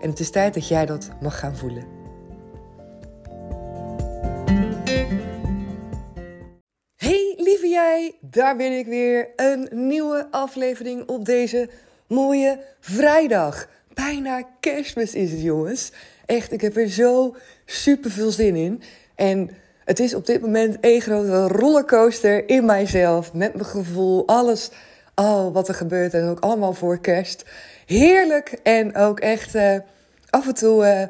En het is tijd dat jij dat mag gaan voelen. Hey lieve jij, daar ben ik weer. Een nieuwe aflevering op deze mooie vrijdag. Bijna kerstmis is het jongens. Echt, ik heb er zo super veel zin in. En het is op dit moment een grote rollercoaster in mijzelf. Met mijn gevoel, alles, oh, wat er gebeurt. En ook allemaal voor kerst. Heerlijk en ook echt uh, af en toe, uh,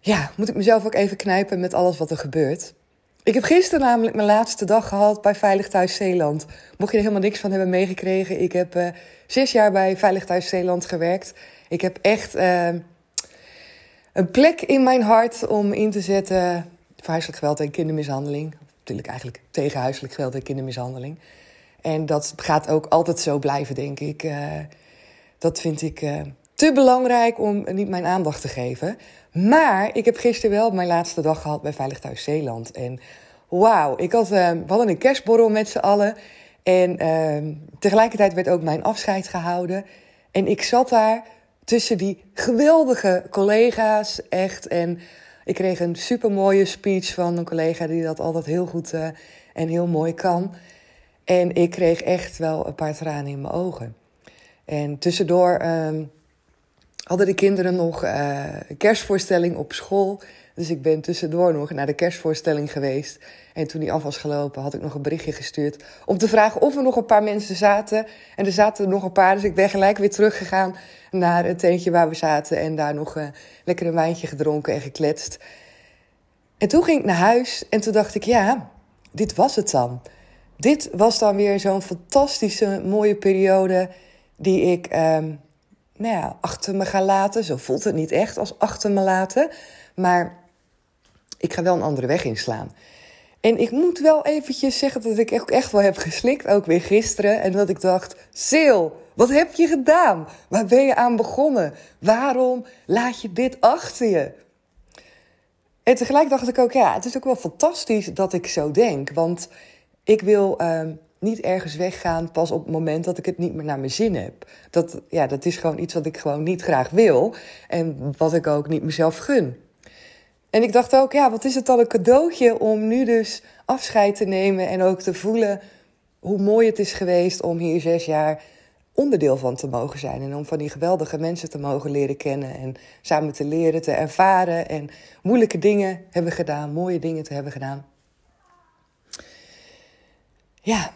ja, moet ik mezelf ook even knijpen met alles wat er gebeurt. Ik heb gisteren namelijk mijn laatste dag gehad bij Veilig Thuis Zeeland. Mocht je er helemaal niks van hebben meegekregen, ik heb uh, zes jaar bij Veilig Thuis Zeeland gewerkt. Ik heb echt een plek in mijn hart om in te zetten voor huiselijk geweld en kindermishandeling. Natuurlijk eigenlijk tegen huiselijk geweld en kindermishandeling. En dat gaat ook altijd zo blijven, denk ik. Dat vind ik uh, te belangrijk om niet mijn aandacht te geven. Maar ik heb gisteren wel mijn laatste dag gehad bij Veilig Thuis Zeeland. En wauw, ik had, uh, we hadden een kerstborrel met z'n allen. En tegelijkertijd werd ook mijn afscheid gehouden. En ik zat daar tussen die geweldige collega's, echt. En ik kreeg een supermooie speech van een collega die dat altijd heel goed uh, en heel mooi kan. En ik kreeg echt wel een paar tranen in mijn ogen. En tussendoor um, hadden de kinderen nog een kerstvoorstelling op school. Dus ik ben tussendoor nog naar de kerstvoorstelling geweest. En toen die af was gelopen, had ik nog een berichtje gestuurd om te vragen of er nog een paar mensen zaten. En er zaten nog een paar, dus ik ben gelijk weer teruggegaan naar het tentje waar we zaten. En daar nog uh, lekker een wijntje gedronken en gekletst. En toen ging ik naar huis en toen dacht ik, ja, dit was het dan. Dit was dan weer zo'n fantastische, mooie periode die ik um, nou ja, achter me ga laten. Zo voelt het niet echt als achter me laten. Maar ik ga wel een andere weg inslaan. En ik moet wel eventjes zeggen dat ik ook echt wel heb geslikt, ook weer gisteren. En dat ik dacht, Sil, wat heb je gedaan? Waar ben je aan begonnen? Waarom laat je dit achter je? En tegelijk dacht ik ook, ja, het is ook wel fantastisch dat ik zo denk. Want ik wil uh, niet ergens weggaan pas op het moment dat ik het niet meer naar mijn zin heb. Dat, ja, dat is gewoon iets wat ik gewoon niet graag wil. En wat ik ook niet mezelf gun. En ik dacht ook, ja, wat is het dan een cadeautje om nu dus afscheid te nemen en ook te voelen hoe mooi het is geweest om hier zes jaar onderdeel van te mogen zijn. En om van die geweldige mensen te mogen leren kennen en samen te leren, te ervaren en moeilijke dingen hebben gedaan, mooie dingen te hebben gedaan. Ja,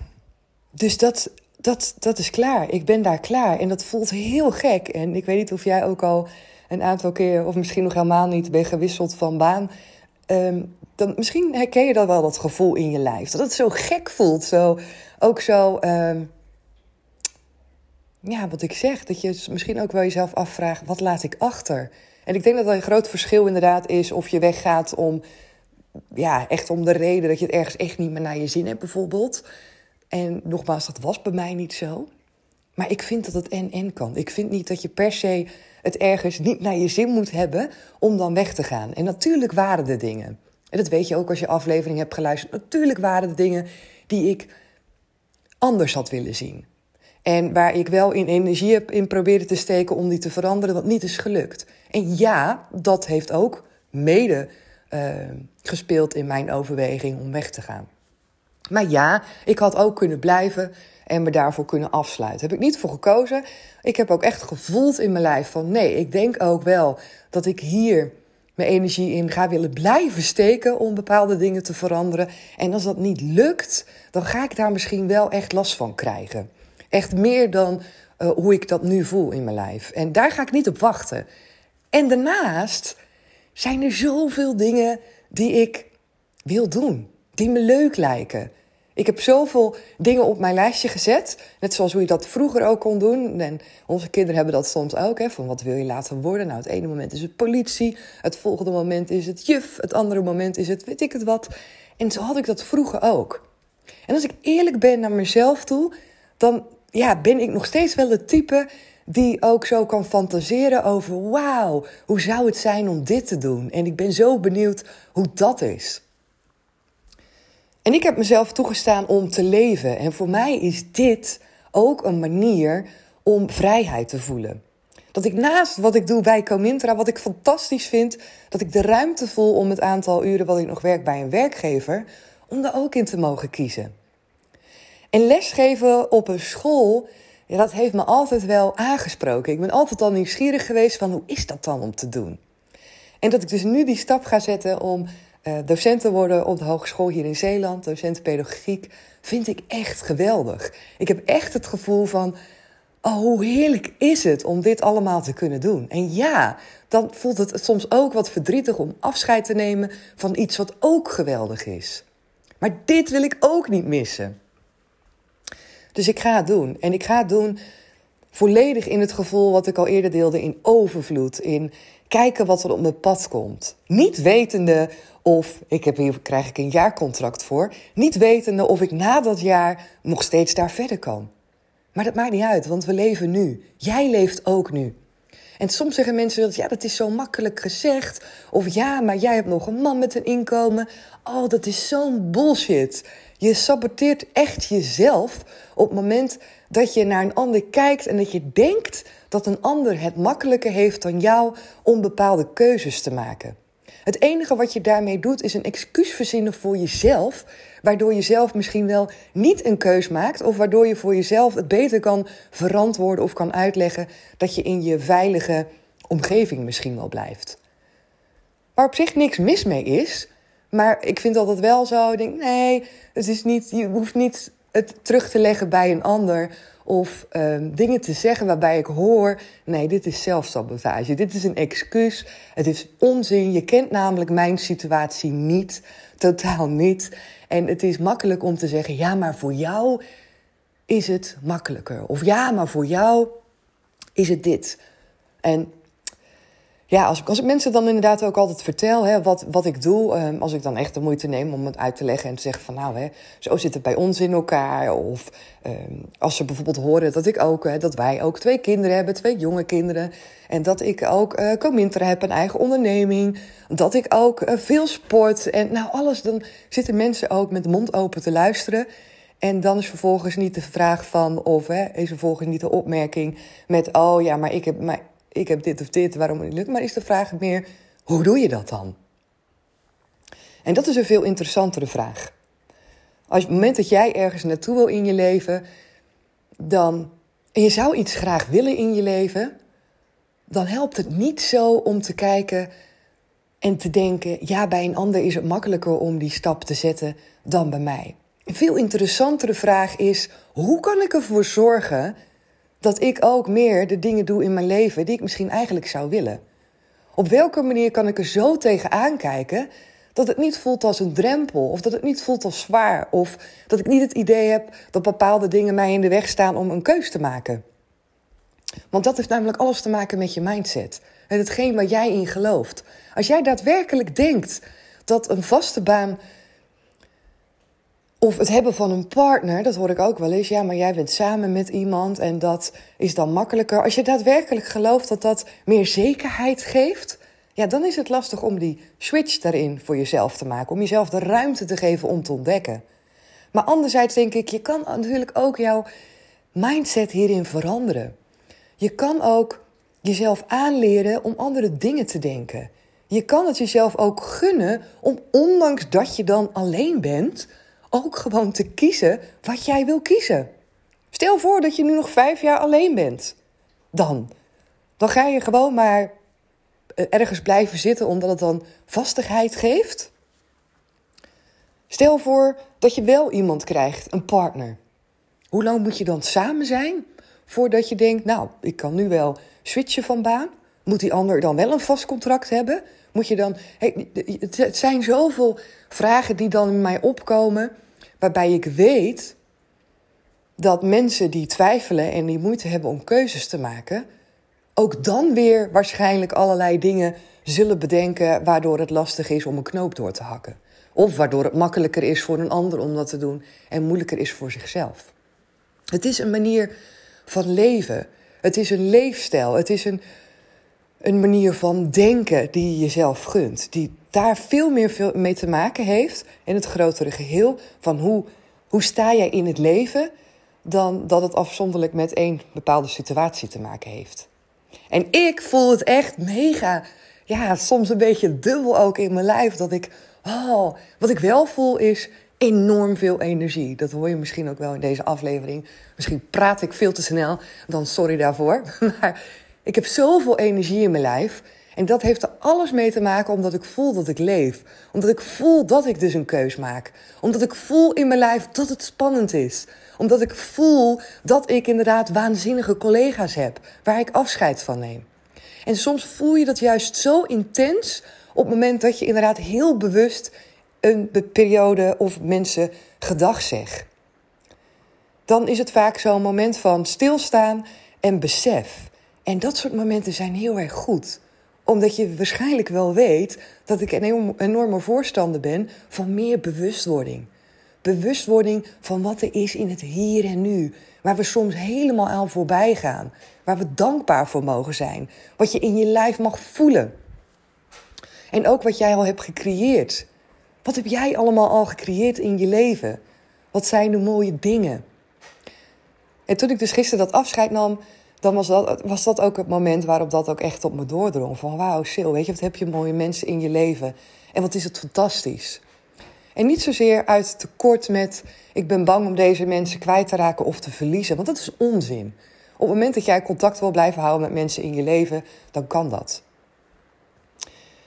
dus dat, dat, dat is klaar. Ik ben daar klaar. En dat voelt heel gek. En ik weet niet of jij ook al een aantal keer, of misschien nog helemaal niet, ben gewisseld van baan. Um, dan, misschien herken je dat wel, dat gevoel in je lijf. Dat het zo gek voelt. Zo, ook zo, um, ja, wat ik zeg. Dat je misschien ook wel jezelf afvraagt, wat laat ik achter? En ik denk dat er een groot verschil inderdaad is of je weggaat om, ja, echt om de reden dat je het ergens echt niet meer naar je zin hebt bijvoorbeeld. En nogmaals, dat was bij mij niet zo. Maar ik vind dat het en-en kan. Ik vind niet dat je per se het ergens niet naar je zin moet hebben om dan weg te gaan. En natuurlijk waren er dingen. En dat weet je ook als je aflevering hebt geluisterd. Natuurlijk waren er dingen die ik anders had willen zien. En waar ik wel in energie heb in proberen te steken om die te veranderen, wat niet is gelukt. En ja, dat heeft ook mede uh, gespeeld in mijn overweging om weg te gaan. Maar ja, ik had ook kunnen blijven en me daarvoor kunnen afsluiten. Heb ik niet voor gekozen. Ik heb ook echt gevoeld in mijn lijf van nee, ik denk ook wel dat ik hier mijn energie in ga willen blijven steken om bepaalde dingen te veranderen. En als dat niet lukt, dan ga ik daar misschien wel echt last van krijgen. Echt meer dan uh, hoe ik dat nu voel in mijn lijf. En daar ga ik niet op wachten. En daarnaast zijn er zoveel dingen die ik wil doen, die me leuk lijken. Ik heb zoveel dingen op mijn lijstje gezet. Net zoals hoe je dat vroeger ook kon doen. En onze kinderen hebben dat soms ook. Hè, van wat wil je laten worden? Nou, het ene moment is het politie. Het volgende moment is het juf. Het andere moment is het weet ik het wat. En zo had ik dat vroeger ook. En als ik eerlijk ben naar mezelf toe, dan ja, ben ik nog steeds wel het type die ook zo kan fantaseren over: wauw, hoe zou het zijn om dit te doen? En ik ben zo benieuwd hoe dat is. En ik heb mezelf toegestaan om te leven. En voor mij is dit ook een manier om vrijheid te voelen. Dat ik naast wat ik doe bij Comintra, wat ik fantastisch vind, dat ik de ruimte voel om het aantal uren wat ik nog werk bij een werkgever, om daar ook in te mogen kiezen. En lesgeven op een school, dat heeft me altijd wel aangesproken. Ik ben altijd al nieuwsgierig geweest van hoe is dat dan om te doen? En dat ik dus nu die stap ga zetten om uh, docent te worden op de hogeschool hier in Zeeland, docent pedagogiek, vind ik echt geweldig. Ik heb echt het gevoel van, oh, hoe heerlijk is het om dit allemaal te kunnen doen. En ja, dan voelt het soms ook wat verdrietig om afscheid te nemen van iets wat ook geweldig is. Maar dit wil ik ook niet missen. Dus ik ga het doen. En ik ga het doen volledig in het gevoel wat ik al eerder deelde, in overvloed, in kijken wat er op mijn pad komt. Niet wetende of, ik heb hier krijg ik een jaarcontract voor, niet wetende of ik na dat jaar nog steeds daar verder kan. Maar dat maakt niet uit, want we leven nu. Jij leeft ook nu. En soms zeggen mensen dat, ja, dat is zo makkelijk gezegd. Of ja, maar jij hebt nog een man met een inkomen. Oh, dat is zo'n bullshit. Je saboteert echt jezelf op het moment dat je naar een ander kijkt en dat je denkt dat een ander het makkelijker heeft dan jou om bepaalde keuzes te maken. Het enige wat je daarmee doet is een excuus verzinnen voor jezelf, waardoor je zelf misschien wel niet een keus maakt of waardoor je voor jezelf het beter kan verantwoorden of kan uitleggen dat je in je veilige omgeving misschien wel blijft. Waar op zich niks mis mee is, maar ik vind altijd wel zo, ik denk nee, het is niet, je hoeft niet het terug te leggen bij een ander of um, dingen te zeggen waarbij ik hoor: nee, dit is zelfsabotage. Dit is een excuus. Het is onzin. Je kent namelijk mijn situatie niet, totaal niet. En het is makkelijk om te zeggen: ja, maar voor jou is het makkelijker. Of ja, maar voor jou is het dit. En ja, als ik, als ik mensen dan inderdaad ook altijd vertel hè, wat, wat ik doe, um, als ik dan echt de moeite neem om het uit te leggen en te zeggen van nou, hè, zo zit het bij ons in elkaar. Of um, als ze bijvoorbeeld horen dat ik ook, hè, dat wij ook twee kinderen hebben, twee jonge kinderen. En dat ik ook uh, Comintra heb, een eigen onderneming. Dat ik ook uh, veel sport en nou alles. Dan zitten mensen ook met de mond open te luisteren. En dan is vervolgens niet de vraag van, of hè, is vervolgens niet de opmerking met, oh ja, maar ik heb, maar ik heb dit of dit, waarom het niet lukt. Maar is de vraag meer, hoe doe je dat dan? En dat is een veel interessantere vraag. Als op het moment dat jij ergens naartoe wil in je leven, dan, en je zou iets graag willen in je leven, dan helpt het niet zo om te kijken en te denken, ja, bij een ander is het makkelijker om die stap te zetten dan bij mij. Een veel interessantere vraag is, hoe kan ik ervoor zorgen dat ik ook meer de dingen doe in mijn leven die ik misschien eigenlijk zou willen? Op welke manier kan ik er zo tegen aankijken dat het niet voelt als een drempel of dat het niet voelt als zwaar of dat ik niet het idee heb dat bepaalde dingen mij in de weg staan om een keus te maken? Want dat heeft namelijk alles te maken met je mindset en hetgeen waar jij in gelooft. Als jij daadwerkelijk denkt dat een vaste baan of het hebben van een partner, dat hoor ik ook wel eens. Ja, maar jij bent samen met iemand en dat is dan makkelijker. Als je daadwerkelijk gelooft dat dat meer zekerheid geeft, ja, dan is het lastig om die switch daarin voor jezelf te maken. Om jezelf de ruimte te geven om te ontdekken. Maar anderzijds denk ik, je kan natuurlijk ook jouw mindset hierin veranderen. Je kan ook jezelf aanleren om andere dingen te denken. Je kan het jezelf ook gunnen om, ondanks dat je dan alleen bent, ook gewoon te kiezen wat jij wil kiezen. Stel voor dat je nu nog vijf jaar alleen bent. Dan. Dan ga je gewoon maar ergens blijven zitten omdat het dan vastigheid geeft? Stel voor dat je wel iemand krijgt, een partner. Hoe lang moet je dan samen zijn voordat je denkt, nou, ik kan nu wel switchen van baan? Moet die ander dan wel een vast contract hebben? Moet je dan. Het zijn zoveel vragen die dan in mij opkomen, waarbij ik weet dat mensen die twijfelen en die moeite hebben om keuzes te maken, ook dan weer waarschijnlijk allerlei dingen zullen bedenken waardoor het lastig is om een knoop door te hakken. Of waardoor het makkelijker is voor een ander om dat te doen en moeilijker is voor zichzelf. Het is een manier van leven. Het is een leefstijl. Het is een, een manier van denken die je jezelf gunt. Die daar veel meer mee te maken heeft in het grotere geheel. Van hoe, hoe sta jij in het leven dan dat het afzonderlijk met één bepaalde situatie te maken heeft. En ik voel het echt mega, ja, soms een beetje dubbel ook in mijn lijf. Dat ik, oh, wat ik wel voel is enorm veel energie. Dat hoor je misschien ook wel in deze aflevering. Misschien praat ik veel te snel, dan sorry daarvoor. Maar ik heb zoveel energie in mijn lijf. En dat heeft er alles mee te maken omdat ik voel dat ik leef. Omdat ik voel dat ik dus een keus maak. Omdat ik voel in mijn lijf dat het spannend is. Omdat ik voel dat ik inderdaad waanzinnige collega's heb waar ik afscheid van neem. En soms voel je dat juist zo intens op het moment dat je inderdaad heel bewust een periode of mensen gedag zegt. Dan is het vaak zo'n moment van stilstaan en besef. En dat soort momenten zijn heel erg goed omdat je waarschijnlijk wel weet dat ik een enorme voorstander ben van meer bewustwording. Bewustwording van wat er is in het hier en nu. Waar we soms helemaal aan voorbij gaan. Waar we dankbaar voor mogen zijn. Wat je in je lijf mag voelen. En ook wat jij al hebt gecreëerd. Wat heb jij allemaal al gecreëerd in je leven? Wat zijn de mooie dingen? En toen ik dus gisteren dat afscheid nam, dan was dat, was dat ook het moment waarop dat ook echt op me doordrong. Van wauw, Sil, weet je, wat heb je mooie mensen in je leven. En wat is het fantastisch. En niet zozeer uit tekort met, ik ben bang om deze mensen kwijt te raken of te verliezen. Want dat is onzin. Op het moment dat jij contact wil blijven houden met mensen in je leven, dan kan dat.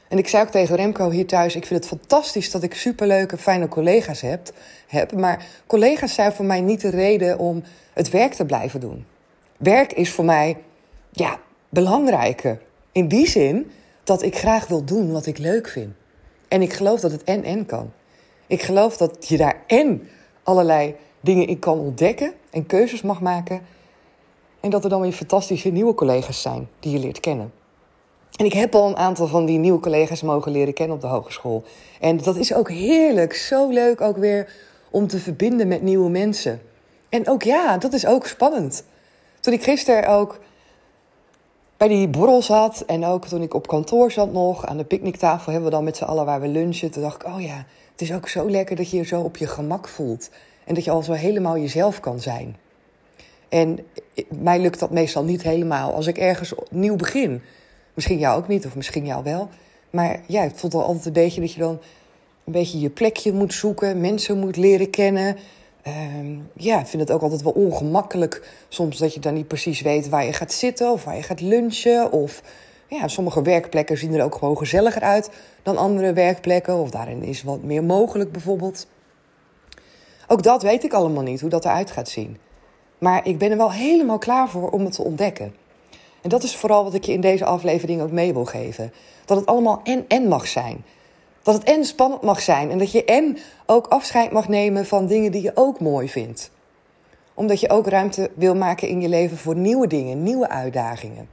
En ik zei ook tegen Remco hier thuis: Ik vind het fantastisch dat ik superleuke, fijne collega's heb, heb. Maar collega's zijn voor mij niet de reden om het werk te blijven doen. Werk is voor mij ja, belangrijker. In die zin dat ik graag wil doen wat ik leuk vind. En ik geloof dat het en-en kan. Ik geloof dat je daar en allerlei dingen in kan ontdekken en keuzes mag maken. En dat er dan weer fantastische nieuwe collega's zijn die je leert kennen. En ik heb al een aantal van die nieuwe collega's mogen leren kennen op de hogeschool. En dat is ook heerlijk, zo leuk ook weer om te verbinden met nieuwe mensen. En ook ja, dat is ook spannend. Toen ik gisteren ook bij die borrel zat en ook toen ik op kantoor zat nog, aan de picknicktafel hebben we dan met z'n allen waar we lunchen. Toen dacht ik, oh ja, het is ook zo lekker dat je je zo op je gemak voelt. En dat je al zo helemaal jezelf kan zijn. En mij lukt dat meestal niet helemaal als ik ergens nieuw begin. Misschien jou ook niet, of misschien jou wel. Maar ja, het voelt altijd een beetje dat je dan een beetje je plekje moet zoeken, mensen moet leren kennen. Ehm, ja, ik vind het ook altijd wel ongemakkelijk soms dat je dan niet precies weet waar je gaat zitten of waar je gaat lunchen. Of ja, sommige werkplekken zien er ook gewoon gezelliger uit dan andere werkplekken. Of daarin is wat meer mogelijk bijvoorbeeld. Ook dat weet ik allemaal niet, hoe dat eruit gaat zien. Maar ik ben er wel helemaal klaar voor om het te ontdekken. En dat is vooral wat ik je in deze aflevering ook mee wil geven. Dat het allemaal en-en mag zijn. Dat het en spannend mag zijn en dat je en ook afscheid mag nemen van dingen die je ook mooi vindt. Omdat je ook ruimte wil maken in je leven voor nieuwe dingen, nieuwe uitdagingen.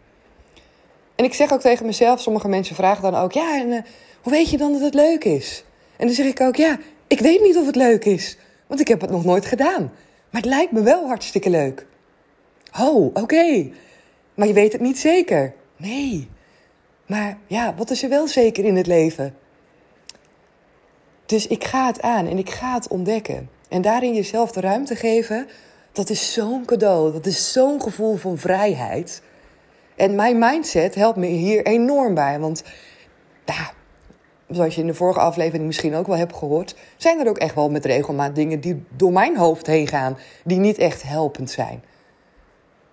En ik zeg ook tegen mezelf, sommige mensen vragen dan ook, ja, en uh, hoe weet je dan dat het leuk is? En dan zeg ik ook, ja, ik weet niet of het leuk is, want ik heb het nog nooit gedaan. Maar het lijkt me wel hartstikke leuk. Oh, oké. Maar je weet het niet zeker. Nee. Maar ja, wat is er wel zeker in het leven? Dus ik ga het aan en ik ga het ontdekken. En daarin jezelf de ruimte geven, dat is zo'n cadeau. Dat is zo'n gevoel van vrijheid. En mijn mindset helpt me hier enorm bij. Want ja, zoals je in de vorige aflevering misschien ook wel hebt gehoord, zijn er ook echt wel met regelmaat dingen die door mijn hoofd heen gaan, die niet echt helpend zijn.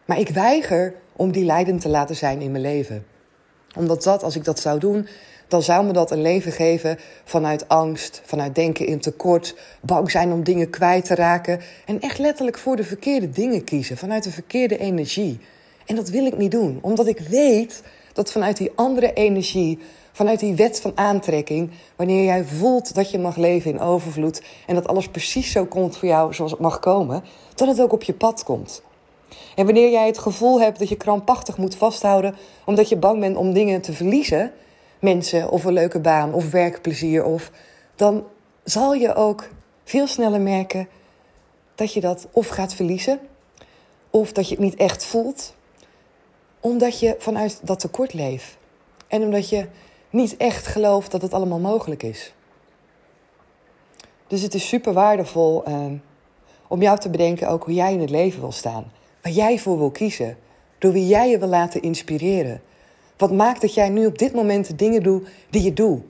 Maar ik weiger om die leidend te laten zijn in mijn leven. Omdat dat, als ik dat zou doen, dan zou me dat een leven geven vanuit angst, vanuit denken in tekort, bang zijn om dingen kwijt te raken en echt letterlijk voor de verkeerde dingen kiezen, vanuit de verkeerde energie. En dat wil ik niet doen, omdat ik weet dat vanuit die andere energie, vanuit die wet van aantrekking, wanneer jij voelt dat je mag leven in overvloed en dat alles precies zo komt voor jou zoals het mag komen, dat het ook op je pad komt. En wanneer jij het gevoel hebt dat je krampachtig moet vasthouden omdat je bang bent om dingen te verliezen, mensen of een leuke baan of werkplezier, of, dan zal je ook veel sneller merken dat je dat of gaat verliezen, of dat je het niet echt voelt, omdat je vanuit dat tekort leeft. En omdat je niet echt gelooft dat het allemaal mogelijk is. Dus het is super waardevol uh, om jou te bedenken ook hoe jij in het leven wil staan. Waar jij voor wil kiezen. Door wie jij je wil laten inspireren. Wat maakt dat jij nu op dit moment de dingen doet die je doet?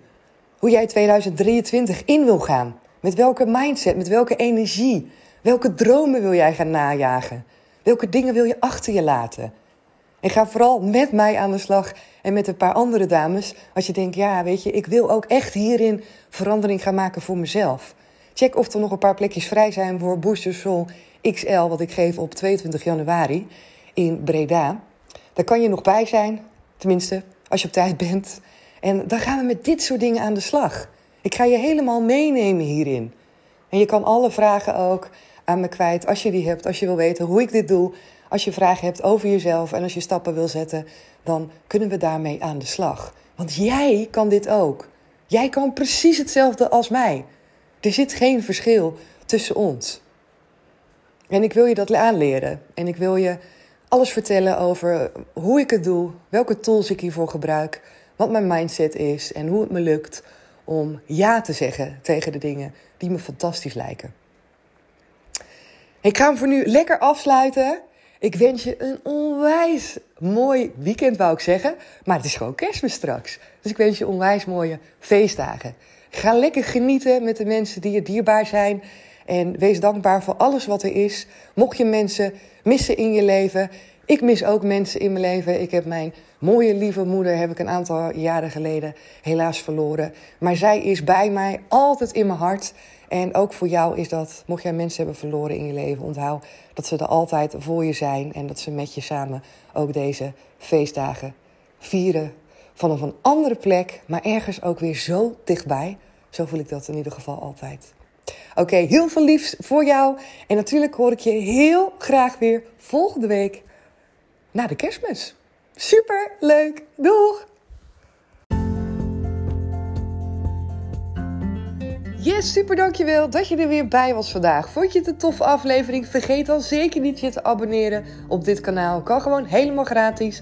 Hoe jij 2023 in wil gaan? Met welke mindset, met welke energie? Welke dromen wil jij gaan najagen? Welke dingen wil je achter je laten? En ga vooral met mij aan de slag en met een paar andere dames. Als je denkt, ja, weet je, ik wil ook echt hierin verandering gaan maken voor mezelf. Check of er nog een paar plekjes vrij zijn voor Booster Soul XL, wat ik geef op 22 januari in Breda. Daar kan je nog bij zijn. Tenminste, als je op tijd bent. En dan gaan we met dit soort dingen aan de slag. Ik ga je helemaal meenemen hierin. En je kan alle vragen ook aan me kwijt als je die hebt, als je wil weten hoe ik dit doe. Als je vragen hebt over jezelf en als je stappen wil zetten, dan kunnen we daarmee aan de slag. Want jij kan dit ook. Jij kan precies hetzelfde als mij. Er zit geen verschil tussen ons. En ik wil je dat aanleren. En ik wil je alles vertellen over hoe ik het doe, welke tools ik hiervoor gebruik, wat mijn mindset is en hoe het me lukt om ja te zeggen tegen de dingen die me fantastisch lijken. Ik ga hem voor nu lekker afsluiten. Ik wens je een onwijs mooi weekend, wou ik zeggen. Maar het is gewoon kerstmis straks. Dus ik wens je onwijs mooie feestdagen. Ga lekker genieten met de mensen die je dierbaar zijn. En wees dankbaar voor alles wat er is. Mocht je mensen missen in je leven. Ik mis ook mensen in mijn leven. Ik heb mijn mooie lieve moeder heb ik een aantal jaren geleden helaas verloren. Maar zij is bij mij altijd in mijn hart. En ook voor jou is dat, mocht jij mensen hebben verloren in je leven, onthoud dat ze er altijd voor je zijn en dat ze met je samen ook deze feestdagen vieren. Vanaf een andere plek, maar ergens ook weer zo dichtbij. Zo voel ik dat in ieder geval altijd. Oké, heel veel liefs voor jou. En natuurlijk hoor ik je heel graag weer volgende week na de kerstmis. Super leuk. Doeg! Yes, super dankjewel dat je er weer bij was vandaag. Vond je het een toffe aflevering? Vergeet dan zeker niet je te abonneren op dit kanaal. Kan gewoon helemaal gratis.